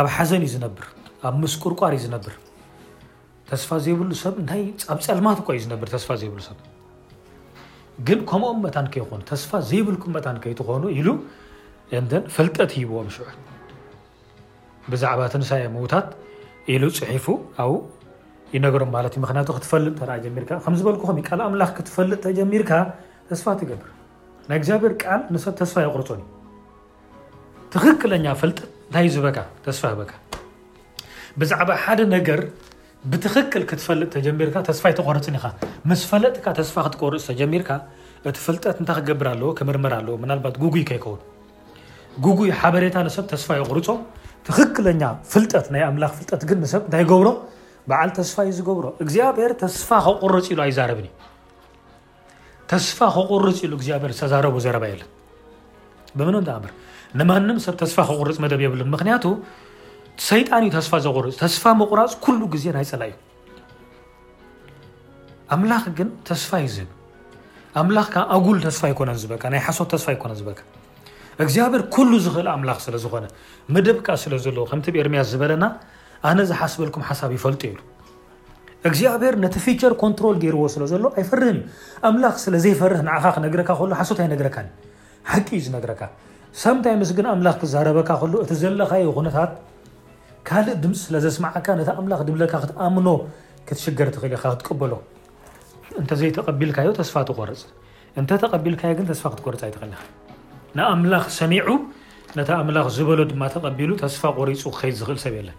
ኣብ ሓዘን እዩ ዝነብር፣ ኣብ ምስቁርቋር እዩ ዝነብር። ተስፋ ዘይብሉ ሰብ እንታይ ኣብ ጸልማት እኮ እዩ ዝነብር ተስፋ ዘይብሉ ሰብ ግን ከምኦም መታን ከይኾኑ ተስፋ ዘይብልኩም መታን ከይትኾኑ ኢሉ እንተን ፍልጠት ሂብዎም ሽዑ ብዛዕባ ትንሳኤ ምውታት ኢሉ ጽሒፉ ኣው ይነገሮም ማለት እዩ ምክንያቱ ክትፈልጥ ተደኣ ጀሚርካ ከም ዝበልኩኹም እዩ ቃል ኣምላኽ ክትፈልጥ ተጀሚርካ ተስፋ ትገብር ናይ እግዚኣብሔር ቃል ንሰብ ተስፋ የቁርፆን እዩ ትኽክለኛ ፍልጥ እንታይ ዝበካ ተስፋ ህበካ ብዛዕባ ሓደ ነገር ብትኽክል ክትፈልጥ ተጀሚርካ ተስፋ ኣይተቆርፅን ኢኻ ምስ ፈለጥካ ተስፋ ክትቆርፅ ተጀሚርካ እቲ ፍልጠት እንታይ ክገብር ኣለዎ ክምርምር ኣለዎ ምናልባት ጉጉይ ከይከውን ጉጉይ ሓበሬታ ንሰብ ተስፋ የቁርፆ ትኽክለኛ ፍልጠት ናይ ኣምላኽ ፍልጠት ግን ንሰብ እንታይ ይገብሮ በዓል ተስፋ እዩ ዝገብሮ እግዚኣብሔር ተስፋ ከቁርፅ ኢሉ ኣይዛረብን እዩ ተስፋ ክቁርፅ ኢሉ እግዚኣብሔር ዝተዛረቡ ዘረባ የለን ብምንም ተኣምር ንማንም ሰብ ተስፋ ክቁርፅ መደብ የብሉን ምክንያቱ ሰይጣን እዩ ተስፋ ዘቁርፅ ተስፋ ምቁራፅ ኩሉ ግዜ ናይ ፀላ እዩ ኣምላኽ ግን ተስፋ እዩ ዝህብ ኣምላኽ ከዓ ኣጉል ተስፋ ኣይኮነን ዝበካ ናይ ሓሶት ተስፋ ኣይኮነን ዝበካ እግዚኣብሔር ኩሉ ዝኽእል ኣምላኽ ስለ ዝኾነ መደብ ከዓ ስለ ዘለዎ ከምቲ ኤርምያስ ዝበለና ኣነ ዝሓስበልኩም ሓሳብ ይፈልጡ ይብሉ እግዚኣብሔር ነቲ ፊቸር ኮንትሮል ገይርዎ ስለ ዘሎ ኣይፈርህን ኣምላኽ ስለ ዘይፈርህ ንዓኻ ክነግረካ ከሎ ሓሶት ኣይነግረካን ሓቂ እዩ ዝነግረካ ሳምታይምስ ግን ኣምላኽ ክዛረበካ ከሎ እቲ ዘለኻዮ ኩነታት ካልእ ድምፂ ስለ ዘስምዓካ ነቲ ኣምላኽ ድብለካ ክትኣምኖ ክትሽገር ትኽእል ኢኻ ክትቅበሎ እንተዘይተቐቢልካዮ ተስፋ ትቆርፅ እንተተቐቢልካዮ ግን ተስፋ ክትቆርፅ ኣይትኽእል ኢኻ ንኣምላኽ ሰሚዑ ነቲ ኣምላኽ ዝበሎ ድማ ተቐቢሉ ተስፋ ቆሪፁ ክኸይድ ዝኽእል ሰብ የለን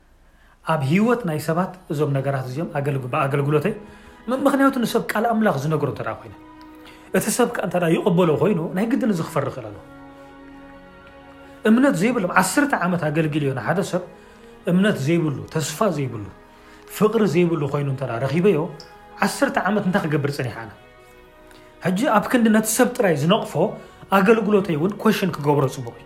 ኣብ ህይወት ናይ ሰባት እዞም ነገራት እዚኦም ኣገልግ ብኣገልግሎተይ ምምኽንያቱ ንሰብ ቃል ኣምላኽ ዝነግሮ እንተ ኮይነ እቲ ሰብ ከ እንተ ይቕበሎ ኮይኑ ናይ ግድን እዚ ክፈርኽ ይኽእል ኣለዎ እምነት ዘይብሎም ዓስርተ ዓመት ኣገልግል እዮ ንሓደ ሰብ እምነት ዘይብሉ ተስፋ ዘይብሉ ፍቕሪ ዘይብሉ ኮይኑ እንተ ረኺበዮ ዓስርተ ዓመት እንታይ ክገብር ፅኒሕ ኣነ ሕጂ ኣብ ክንዲ ነቲ ሰብ ጥራይ ዝነቕፎ ኣገልግሎተይ እውን ኮሽን ክገብሮ ፅቡቕ እዩ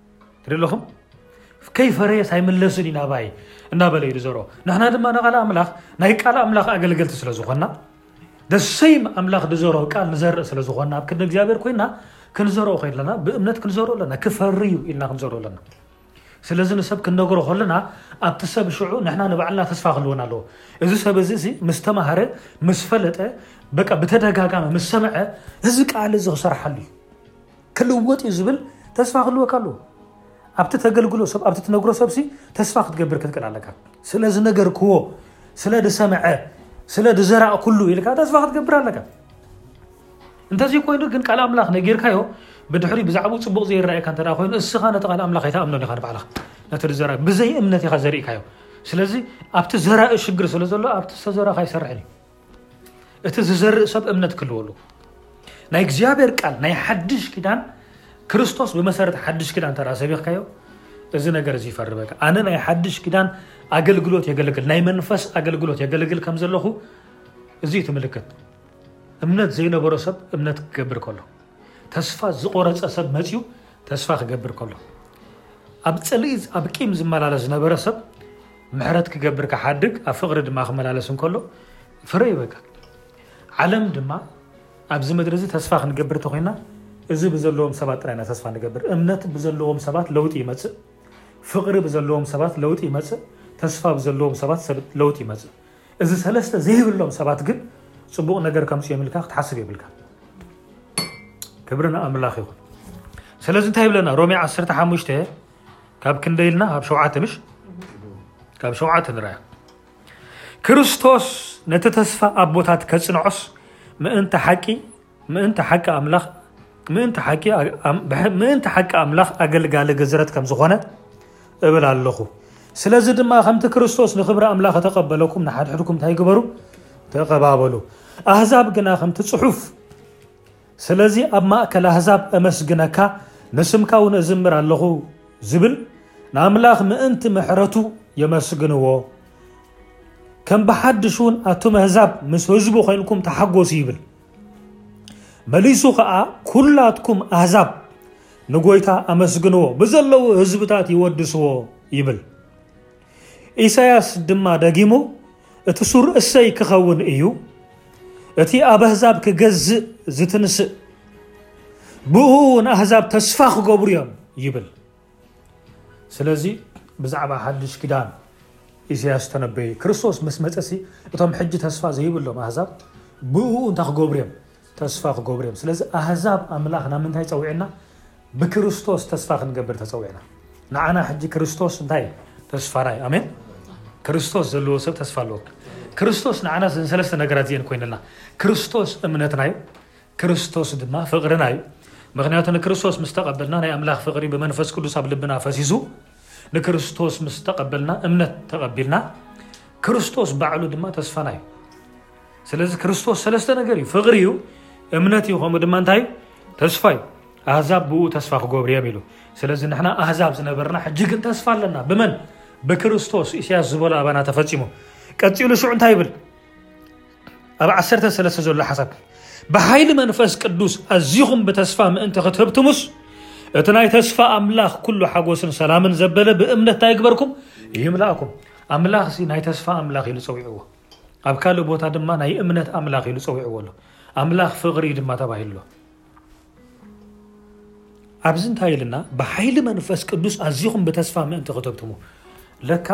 ትደለኹም ከይፈረየስ ኣይምለስን እዩ ናባይ እናበለ እዩ ዝዘርኦ ንሕና ድማ ንቃል ኣምላኽ ናይ ቃል ኣምላኽ ኣገልገልቲ ስለ ዝኾና ደሰይም ኣምላኽ ዝዘርኦ ቃል ንዘርእ ስለ ዝኾና ኣብ ክንዲ እግዚኣብሔር ኮይና ክንዘርኦ ከለና ብእምነት ክንዘርኦ ኣለና ክፈሪ እዩ ኢልና ክንዘርኦ ኣለና ስለዚ ንሰብ ክንነግሮ ከለና ኣብቲ ሰብ ሽዑ ንሕና ንባዕልና ተስፋ ክህልወና ኣለዎ እዚ ሰብ እዚ እዚ ምስ ተማሃረ ምስ ፈለጠ በቃ ብተደጋጋሚ ምስ ሰምዐ እዚ ቃል እዚ ክሰርሓሉ እዩ ክልወጥ እዩ ዝብል ተስፋ ክልወካ ኣለዎ። ኣብቲ ተገልግሎ ሰብ ኣብቲ ትነግሮ ሰብሲ ተስፋ ክትገብር ክትክእል ኣለካ። ስለ ዝነገርክዎ ስለ ድሰምዐ ስለ ድዘራእ ኩሉ ኢልካ ተስፋ ክትገብር ኣለካ። እንተዚ ኮይኑ ግን ቃል ኣምላኽ ነጊርካዮ ብድሕሪ ብዛዕባኡ ፅቡቕ ዘይረኣየካ እንተ ኮይኑ እስኻ ነቲ ቃል ኣምላኽ ኣይተኣምኖን ኢኻ ንባዕልኻ ነቲ ዝዘራ ብዘይ እምነት ኢኻ ዘሪእካዮ ስለዚ ኣብቲ ዘራኢ ሽግር ስለ ዘሎ ኣብቲ ዝተዘራኻ ኣይሰርሕን እዩ እቲ ዝዘርእ ሰብ እምነት ክህልዎ ኣለዎ ናይ እግዚኣብሔር ቃል ናይ ሓድሽ ኪዳን ክርስቶስ ብመሰረት ሓድሽ ኪዳን ተራ ሰቢኽካዮ እዚ ነገር እዚ ይፈርበካ ኣነ ናይ ሓድሽ ኪዳን ኣገልግሎት የገልግል ናይ መንፈስ ኣገልግሎት የገልግል ከም ዘለኹ እዚ እቲ ምልክት እምነት ዘይነበሮ ሰብ እምነት ክገብር ከሎ ተስፋ ዝቆረፀ ሰብ መፅኡ ተስፋ ክገብር ከሎ ኣብ ፅልኢ ኣብ ቂም ዝመላለስ ዝነበረ ሰብ ምሕረት ክገብር ክሓድግ ኣብ ፍቕሪ ድማ ክመላለስ እንከሎ ፍረ ይበቅል። ዓለም ድማ ኣብዚ ምድሪ እዚ ተስፋ ክንገብር ተኮይና እዚ ብዘለዎም ሰባት ጥራይ ኢና ተስፋ ንገብር። እምነት ብዘለዎም ሰባት ለውጢ ይመጽእ። ፍቕሪ ብዘለዎም ሰባት ለውጢ ይመጽእ። ተስፋ ብዘለዎም ሰባት ለውጢ ይመጽእ። እዚ ሰለስተ ዘይብሎም ሰባት ግን ጽቡቕ ነገር ከምጽ የምልካ ክትሓስብ የብልካ። ክብሪ ንኣምላኽ ይኹን። ስለዚ እንታይ ይብለና ሮሜ 15 ካብ ክንደይ ኢልና ካብ ሸውዓተ ምሽ ካብ ሸውዓተ ንርኣያ ክርስቶስ ነቲ ተስፋ ኣቦታት ከጽንዖስ ምእንቲ ሓቂ ምእንቲ ሓቂ ኣምላኽ ምእንቲ ሓቂ ምእንቲ ሓቂ ኣምላኽ ኣገልጋሊ ግዝረት ከም ዝኾነ እብል ኣለኹ ስለዚ ድማ ከምቲ ክርስቶስ ንክብሪ ኣምላኽ ተቐበለኩም ንሓድሕድኩም እንታይ ግበሩ ተቐባበሉ ኣህዛብ ግና ከምቲ ጽሑፍ ስለዚ ኣብ ማእከል ኣህዛብ እመስግነካ፣ ንስምካ ውን እዝምር ኣለኹ ዝብል፣ ንኣምላኽ ምእንቲ ምሕረቱ የመስግንዎ። ከም ብሓድሽ ውን ኣቱም ኣህዛብ ምስ ህዝቡ ዄንኩም ተሓጐሱ ይብል። መሊሱ ኸኣ ኵላትኩም ኣህዛብ ንጐይታ ኣመስግንዎ፣ ብዘለዉ ህዝብታት የወድስዎ ይብል። ኢሳያስ ድማ ደጊሙ እቲ ሱር እሰይ ክኸውን እዩ፣ እቲ ኣብ ኣህዛብ ክገዝእ ዝትንስእ ብኡ እውን ኣህዛብ ተስፋ ክገብሩ እዮም ይብል። ስለዚ ብዛዕባ ሓድሽ ኪዳን ኢሳያስ ተነበየ ክርስቶስ ምስ መፀሲ እቶም ሕጂ ተስፋ ዘይብሎም ኣህዛብ ብኡ እንታይ ክገብሩ እዮም? ተስፋ ክገብሩ እዮም ስለዚ ኣህዛብ ኣምላኽ ናብ ምንታይ ጸዊዕና ብክርስቶስ ተስፋ ክንገብር ተጸዊዕና ንዓና ሕጂ ክርስቶስ እንታይ እዩ ተስፋና እዩ ኣሜን ክርስቶስ ዘለዎ ሰብ ተስፋ ኣለዎ ክርስቶስ ንዓና ዘን ሰለስተ ነገራት እዚአን ኮይነልና ክርስቶስ እምነትና እዩ ክርስቶስ ድማ ፍቅርና እዩ ምክንያቱ ንክርስቶስ ምስ ተቐበልና ናይ ኣምላኽ ፍቅሪ ብመንፈስ ቅዱስ ኣብ ልብና ፈሲሱ ንክርስቶስ ምስ ተቐበልና እምነት ተቐቢልና ክርስቶስ ባዕሉ ድማ ተስፋና እዩ ስለዚ ክርስቶስ ሰለስተ ነገር እዩ ፍቕሪ እዩ እምነት እዩ ከምኡ ድማ እንታይ እዩ ተስፋ እዩ ኣህዛብ ብኡ ተስፋ ክገብሩ እዮም ኢሉ ስለዚ ንሕና ኣህዛብ ዝነበርና ሕጂ ግን ተስፋ ኣለና ብመን ብክርስቶስ ኢሳያስ ዝበሎ ኣባና ተፈፂሙ ቀፂሉ ሽዑ እንታይ ይብል ኣብ ዓሰርተ ሰለስተ ዘሎ ሓሳብ ብሓይሊ መንፈስ ቅዱስ ኣዚኹም ብተስፋ ምእንቲ ክትህብትሙስ እቲ ናይ ተስፋ ኣምላኽ ኩሉ ሓጎስን ሰላምን ዘበለ ብእምነት እንታይ ይግበርኩም ይምላእኩም ኣምላኽ ናይ ተስፋ ኣምላኽ ኢሉ ፀዊዕዎ ኣብ ካልእ ቦታ ድማ ናይ እምነት ኣምላኽ ኢሉ ጸዊዕዎ ኣሎ ኣምላኽ ፍቕሪ እዩ ድማ ተባሂሉ ኣሎ ኣብዚ እንታይ ኢልና ብሓይሊ መንፈስ ቅዱስ ኣዚኹም ብተስፋ ምእንቲ ክተብትሙ ለካ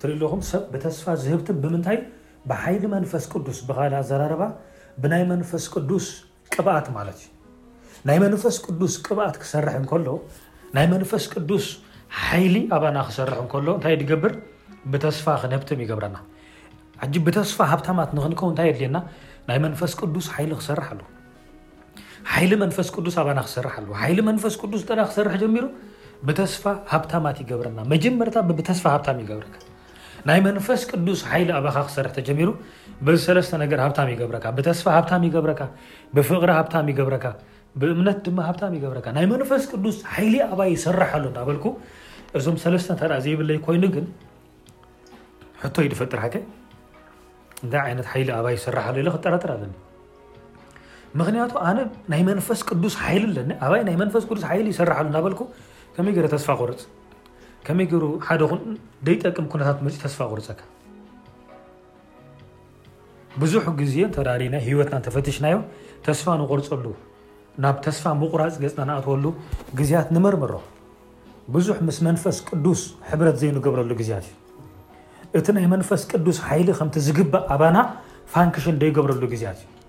ትርኢ ኣለኹም ሰብ ብተስፋ ዝህብትም ብምንታይ ብሓይሊ መንፈስ ቅዱስ ብካልእ ኣዘራርባ ብናይ መንፈስ ቅዱስ ቅብኣት ማለት እዩ ናይ መንፈስ ቅዱስ ቅብኣት ክሰርሕ እንከሎ ናይ መንፈስ ቅዱስ ሓይሊ ኣባና ክሰርሕ እንከሎ እንታይ ድገብር ብተስፋ ክንህብትም ይገብረና ሕጂ ብተስፋ ሃብታማት ንክንከውን እንታይ የድልየና ናይ መንፈስ ቅዱስ ሓይሊ ክሰርሕ ኣለዎ ሓይሊ መንፈስ ቅዱስ ኣባና ክሰርሕ ኣለዎ ሓይሊ መንፈስ ቅዱስ ጠዳ ክሰርሕ ጀሚሩ ብተስፋ ሃብታማት ይገብረና መጀመርታ ብተስፋ ሃብታም ይገብረካ ናይ መንፈስ ቅዱስ ሓይሊ ኣባኻ ክሰርሕ ተጀሚሩ በዚ ሰለስተ ነገር ሃብታም ይገብረካ ብተስፋ ሃብታም ይገብረካ ብፍቕሪ ሃብታም ይገብረካ ብእምነት ድማ ሃብታም ይገብረካ ናይ መንፈስ ቅዱስ ሓይሊ ኣባ ይሰርሕ ኣሎ እንዳበልኩ እዞም ሰለስተ እንተ ዘይብለይ ኮይኑ ግን ሕቶ እዩ ዝፈጥር ሓቂ እንታይ ዓይነት ሓይሊ ኣባ ይሰርሕ ኣሎ ኢለ ክጠራጥር ኣለኒ ምክንያቱ ኣነ ናይ መንፈስ ቅዱስ ሓይሊ ኣለኒ ኣባይ ናይ መንፈስ ቅዱስ ሓይሊ ይሰርሕ ኣሎ እንዳበልኩ ከመይ ገይረ ተስፋ ቆርፅ ከመይ ገሩ ሓደ ኹን ደይጠቅም ኩነታት መፅዩ ተስፋ ቁርፀካ ብዙሕ ግዜ ተራሪና ህይወትና ተፈትሽናዮ ተስፋ ንቆርፀሉ ናብ ተስፋ ምቁራፅ ገፅና ንኣትወሉ ግዜያት ንመርምሮ ብዙሕ ምስ መንፈስ ቅዱስ ሕብረት ዘይንገብረሉ ግዜያት እዩ እቲ ናይ መንፈስ ቅዱስ ሓይሊ ከምቲ ዝግባእ ኣባና ፋንክሽን ዘይገብረሉ ግዜያት እዩ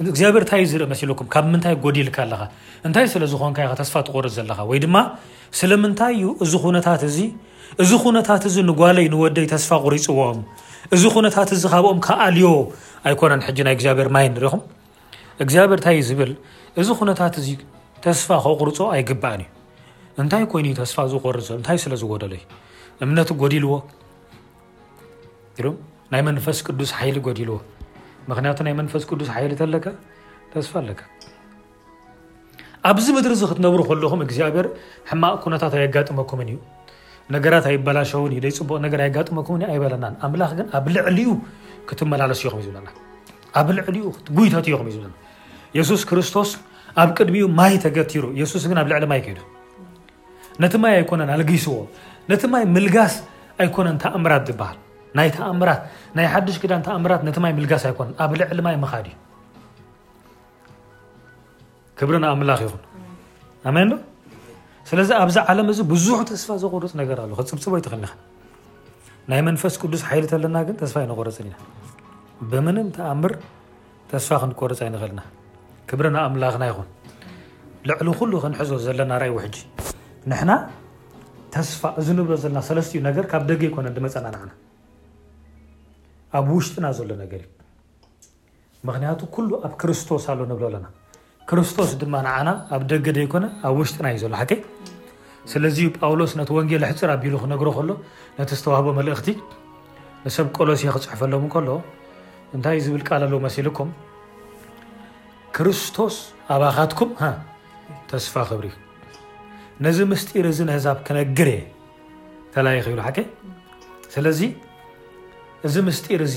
እግዚኣብሔር እንታይ እዩ ዝርኢ መሲልኩም ካብ ምንታይ ጎዲልካ ኣለኻ እንታይ ስለ ዝኾንካ ኢኻ ተስፋ ትቆርፅ ዘለኻ ወይ ድማ ስለምንታይ እዩ እዚ ኩነታት እዚ እዚ ኩነታት እዚ ንጓለይ ንወደይ ተስፋ ቁሪፅዎም እዚ ኩነታት እዚ ካብኦም ከኣልዮ ኣይኮነን ሕጂ ናይ እግዚኣብሔር ማይ ንሪኹም እግዚኣብሔር እንታይ እዩ ዝብል እዚ ኩነታት እዚ ተስፋ ከቁርፆ ኣይግባእን እዩ እንታይ ኮይኑ ተስፋ ዝቆርፅ እንታይ ስለ ዝጎደለይ እምነት ጎዲልዎ ግሩም ናይ መንፈስ ቅዱስ ሓይሊ ጎዲልዎ ምክንያቱ ናይ መንፈስ ቅዱስ ሓይሊ ተለካ ተስፋ ኣለካ ኣብዚ ምድሪ እዚ ክትነብሩ ከለኹም እግዚኣብሔር ሕማቅ ኩነታት ኣየጋጥመኩምን እዩ ነገራት ኣይበላሸውን እዩ ዘይፅቡቅ ነገር ኣየጋጥመኩምን እዩ ኣይበለናን ኣምላኽ ግን ኣብ ልዕሊኡ ክትመላለሱ ኢኹም ዝብለና ኣብ ልዕሊኡ ጉይተት ኢኹም እዩ ዝብለና የሱስ ክርስቶስ ኣብ ቅድሚኡ ማይ ተገቲሩ የሱስ ግን ኣብ ልዕሊ ማይ ከይዱ ነቲ ማይ ኣይኮነን ኣልጊስዎ ነቲ ማይ ምልጋስ ኣይኮነን ተኣምራት ዝበሃል ናይ ተኣምራት ናይ ሓድሽ ክዳን ተኣምራት ነቲ ማይ ምልጋስ ኣይኮነን ኣብ ልዕሊ ማይ ምኻድ እዩ ክብሪ ንኣምላኽ ይኹን ኣሜን ዶ ስለዚ ኣብዚ ዓለም እዚ ብዙሕ ተስፋ ዘቆርፅ ነገር ኣሎ ክፅብፅቦ ይትኽእልኻ ናይ መንፈስ ቅዱስ ሓይሊ ተለና ግን ተስፋ ኣይነቆረፅን ኢና ብምንም ተኣምር ተስፋ ክንቆርጽ ኣይንኽእልና ክብሪ ንኣምላኽና ይኹን ልዕሊ ኩሉ ክንሕዞ ዘለና ራይ ውሕጂ ንሕና ተስፋ እዚ ንብሎ ዘለና ሰለስትኡ ነገር ካብ ደገ ይኮነ ድመፀና ንዓና ኣብ ውሽጥና ዘሎ ነገር እዩ ምክንያቱ ኩሉ ኣብ ክርስቶስ ኣሎ ንብሎ ኣለና ክርስቶስ ድማ ንዓና ኣብ ደገ ደይኮነ ኣብ ውሽጥና እዩ ዘሎ ሓቀይ ስለዚ እዩ ጳውሎስ ነቲ ወንጌል ሕፅር ኣቢሉ ክነግሮ ከሎ ነቲ ዝተዋህቦ መልእኽቲ ንሰብ ቆሎሴ ክፅሕፈሎም እንከሎ እንታይ እዩ ዝብል ቃል ኣለዎ መሲልኩም ክርስቶስ ኣባኻትኩም ተስፋ ክብሪ እዩ ነዚ ምስጢር እዚ ንህዛብ ክነግር እየ ተላይኽ ይብሉ ሓቂ ስለዚ እዚ ምስጢር እዚ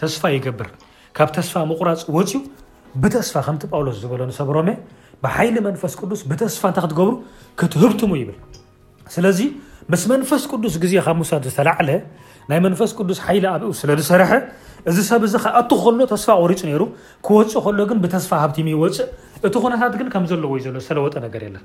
ተስፋ ይገብር ካብ ተስፋ ምቑራጽ ወጺኡ ብተስፋ ከምቲ ጳውሎስ ዝበሎ ንሰብ ሮሜ ብሓይሊ መንፈስ ቅዱስ ብተስፋ እንታይ ክትገብሩ ክትህብትሙ ይብል ስለዚ ምስ መንፈስ ቅዱስ ግዜ ካብ ምውሳድ ዝተላዕለ ናይ መንፈስ ቅዱስ ሓይሊ ኣብኡ ስለ ዝሰርሐ እዚ ሰብ እዚ ክኣቱ ከሎ ተስፋ ቆሪፁ ነይሩ ክወፅእ ከሎ ግን ብተስፋ ሃብቲም ይወፅእ እቲ ኩነታት ግን ከም ዘለዎ እዩ ዘሎ ዝተለወጠ ነገር የለን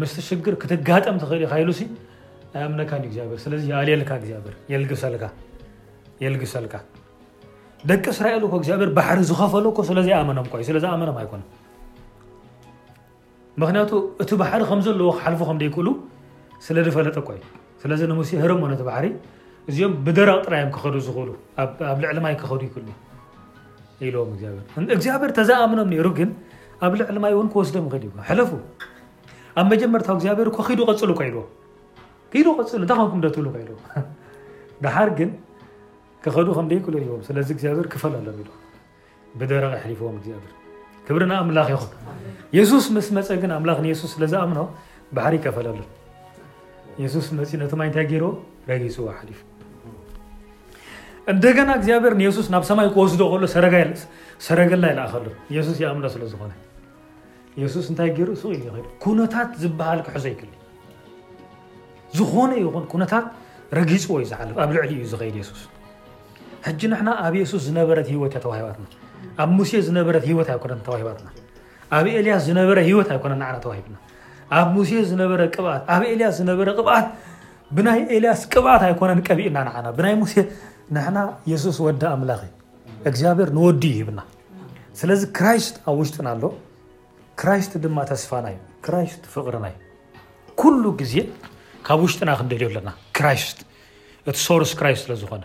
ምስቲ ሽግር ክትጋጠም ትኽእል ኢኻ ኢሉሲ ኣያምነካን እዩ እግዚኣብሔር ስለዚ ይኣልየልካ እግዚኣብሔር የልግሰልካ የልግሰልካ ደቂ እስራኤል እኮ እግዚኣብሔር ባሕሪ ዝኸፈሎ እኮ ስለዘይኣመኖም እኳ እዩ ስለዝኣመኖም ኣይኮነን ምክንያቱ እቲ ባሕሪ ከም ዘለዎ ክሓልፉ ከም ዘይክእሉ ስለ ዝፈለጠ እኳ እዩ ስለዚ ንሙሴ ህርሞ ነቲ ባሕሪ እዚኦም ብደረቕ ጥራዮም ክኸዱ ዝኽእሉ ኣብ ልዕሊ ማይ ክኸዱ ይክእሉ ኢልዎም እግዚኣብሔር እግዚኣብሔር ተዛኣምኖም ነይሩ ግን ኣብ ልዕሊ ማይ እውን ክወስዶም ይኽእል እዩ ሕለፉ ኣብ መጀመርታው እግዚኣብሔር እኮ ኪዱ ቀፅሉ እኮ ኢልዎ ኪዱ ቀፅሉ እንታይ ኮንኩም ደትብሉ እኮ ኢልዎ ድሓር ግን ክኸዱ ከም ደይክሉ እዮም ስለዚ እግዚኣብሔር ክፈል ኣሎም ኢሉ ብደረቕ ኣሕሊፍዎም እግዚኣብሔር ክብሪ ንኣምላኽ ይኹን የሱስ ምስ መፀ ግን ኣምላኽ ንየሱስ ስለ ዝኣምኖ ባሕሪ ይከፈለሉ የሱስ መፂ ነቲ ማይ እንታይ ገይሩ ረጊፅዎ ሓሊፉ እንደገና እግዚኣብሔር ንየሱስ ናብ ሰማይ ክወስዶ ከሎ ሰረገላ ይለኣኸሉ የሱስ ይኣምኖ ስለ ዝኾነ የሱስ እንታይ ገይሩ ሱቅ እዩ ይኸዱ ኩነታት ዝበሃል ክሕዞ ይክል ዝኾነ ይኹን ኩነታት ረጊፅዎ እዩ ዝሓልፍ ኣብ ልዕሊ እዩ ዝኸይድ የሱስ ሕጂ ንሕና ኣብ የሱስ ዝነበረት ህይወት እያ ተዋሂባትና ኣብ ሙሴ ዝነበረት ህይወት ኣይኮነን ተዋሂባትና ኣብ ኤልያስ ዝነበረ ህይወት ኣይኮነን ንዓና ተዋሂብና ኣብ ሙሴ ዝነበረ ቅብኣት ኣብ ኤልያስ ዝነበረ ቅብኣት ብናይ ኤልያስ ቅብኣት ኣይኮነን ቀቢእና ንዓና ብናይ ሙሴ ንሕና የሱስ ወዲ ኣምላኽ እዩ እግዚኣብሔር ንወዱ ይህብና ስለዚ ክራይስት ኣብ ውሽጥና ኣሎ ክራይስት ድማ ተስፋና እዩ ክራይስት ፍቕርና እዩ ኩሉ ግዜ ካብ ውሽጥና ክንደልዮ ኣለና ክራይስት እቲ ሶርስ ክራይስት ስለዝኾነ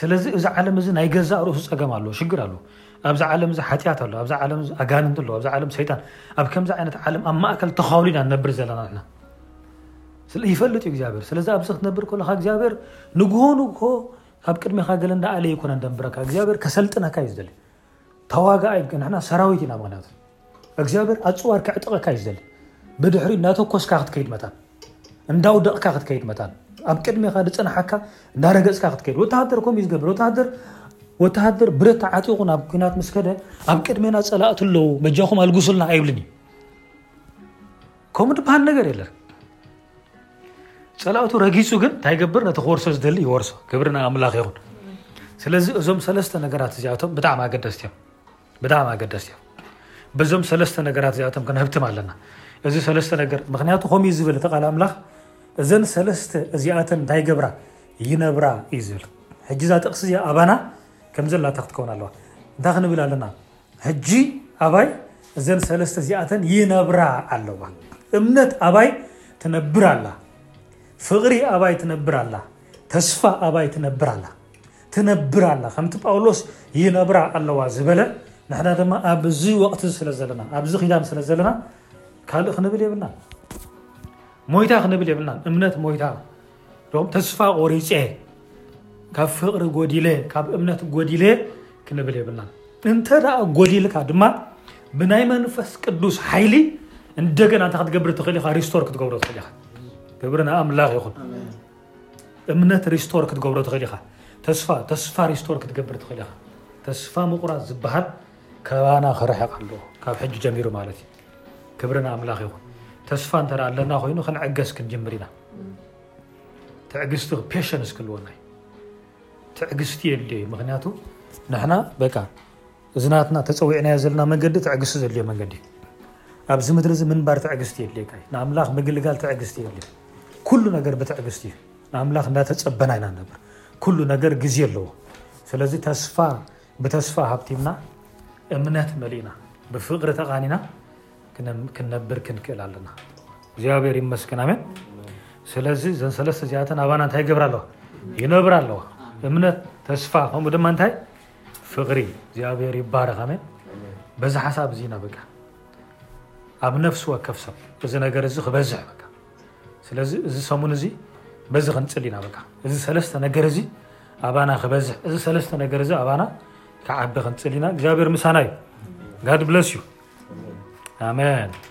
ስለዚ እዚ ዓለም እዚ ናይ ገዛእ ርእሱ ጸገም ኣለዎ፣ ሽግር ኣለዎ። ኣብዚ ዓለም እዚ ሓጢኣት ኣሎ፣ ኣብዚ ዓለም እዚ ኣጋንንቲ ኣለዎ፣ ኣብዚ ዓለም ሰይጣን። ኣብ ከምዚ ዓይነት ዓለም ኣብ ማእከል ተኻውሉ ኢና ንነብር ዘለና ንሕና። ስለ ይፈልጥ እዩ እግዚኣብሔር። ስለዚ ኣብዚ ክትነብር ከለኻ እግዚኣብሔር ንግሆ ንግሆ ኣብ ቅድሜኻ ገለ እንዳኣለ ይኮነ ደንብረካ እግዚኣብሔር ከሰልጥነካ እዩ ዝደሊ። ተዋጋኣይ እልካ ንሕና ሰራዊት ኢና ምክንያቱ እግዚኣብሔር ኣፅዋር ከዕጥቐካ እዩ ዝደሊ ብድሕሪ እናተኮስካ ክትከይድ መታን እንዳውደቕካ ክትከይድ መታን ኣብ ቅድሜኻ ዝፅንሓካ እንዳረገፅካ ክትከይድ ወተሃደር ከምኡ እዩ ዝገብር ወተሃደር ወተሃደር ብረት ተዓጢቑ ናብ ኩናት ምስ ከደ ኣብ ቅድሜና ፀላእቲ ኣለዉ በጃኹም ኣልጉሱልና ኣይብልን እዩ ከምኡ ዝበሃል ነገር የለን ጸላእቱ ረጊጹ ግን እንታይ ይገብር ነቲ ክወርሶ ዝደሊ ይወርሶ ክብሪ ናይ ኣምላኽ ይኹን ስለዚ እዞም ሰለስተ ነገራት እዚኣቶም ብጣዕሚ ኣገደስቲ እዮም ብጣዕሚ ኣገደስቲ እዮም በዞም ሰለስተ ነገራት እዚኣቶም ክንህብትም ኣለና እዚ ሰለስተ ነገር ምክንያቱ ከምኡ ዝብል እቲ ቃል ኣምላኽ እዘን ሰለስተ እዚኣተን እንታይ ገብራ ይነብራ እዩ ዝብል ሕጂ እዛ ጥቕሲ እዚኣ ኣባና ከም ዘላታ ክትከውን ኣለዋ እንታይ ክንብል ኣለና ሕጂ ኣባይ እዘን ሰለስተ እዚኣተን ይነብራ ኣለዋ። እምነት ኣባይ ትነብር ኣላ፣ ፍቕሪ ኣባይ ትነብር ኣላ፣ ተስፋ ኣባይ ትነብር ኣላ ትነብር ኣላ ከምቲ ጳውሎስ ይነብራ ኣለዋ ዝበለ ንሕና ድማ ኣብዚ ወቅቲ ስለ ዘለና ኣብዚ ኪዳን ስለ ዘለና ካልእ ክንብል የብልና ሞይታ ክንብል የብልና እምነት ሞይታ እቶም ተስፋ ቆሪፀ ካብ ፍቕሪ ጎዲለ ካብ እምነት ጎዲለ ክንብል የብልና እንተ ደኣ ጎዲልካ ድማ ብናይ መንፈስ ቅዱስ ሓይሊ እንደገና እንታይ ክትገብር ትኽእል ኢኻ ሪስቶር ክትገብሮ ትኽእል ኢኻ ክብሪ ንኣምላኽ ይኹን እምነት ሪስቶር ክትገብሮ ትኽእል ኢኻ ተስፋ ተስፋ ሪስቶር ክትገብር ትኽእል ኢኻ ተስፋ ምቁራፅ ዝበሃል ከባና ክርሕቕ ኣለዎ ካብ ሕጂ ጀሚሩ ማለት እዩ ክብሪ ንኣምላኽ ይኹን ተስፋ እንተ ኣለና ኮይኑ ክንዕገስ ክንጅምር ኢና ትዕግስቲ ፔሸንስ ክህልወና እዩ ትዕግስቲ የድልዮ እዩ ምክንያቱ ንሕና በቃ እዚ ናትና ተፀዊዕናዮ ዘለና መንገዲ ትዕግስቲ ዘድልዮ መንገዲ እዩ ኣብዚ ምድሪ እዚ ምንባር ትዕግስቲ የድልየካ እዩ ንኣምላኽ ምግልጋል ትዕግስቲ የድልዮ ኩሉ ነገር ብትዕግስቲ እዩ ንኣምላኽ እንዳተፀበና ኢና ነብር ኩሉ ነገር ግዜ ኣለዎ ስለዚ ተስፋ ብተስፋ ሃብቲምና እምነት መሊእና ብፍቅሪ ተቃኒና ክንነብር ክንክእል ኣለና እግዚኣብሔር ይመስገን ኣሜን ስለዚ ዘን ሰለስተ እዚኣተን ኣባና እንታይ ይገብር ኣለዋ ይነብር ኣለዋ እምነት ተስፋ ከምኡ ድማ እንታይ ፍቅሪ እግዚኣብሔር ይባረክ ኣሜን በዚ ሓሳብ እዚ ኢና በቃ ኣብ ነፍሲ ወከፍ ሰብ እዚ ነገር እዚ ክበዝሕ በቃ ስለዚ እዚ ሰሙን እዚ በዚ ክንፅል ኢና በቃ እዚ ሰለስተ ነገር እዚ ኣባና ክበዝሕ እዚ ሰለስተ ነገር እዚ ኣባና ክዓቢ ክንፅል ኢና እግዚኣብሔር ምሳና እዩ ጋድ ብለስ እዩ ኣሜን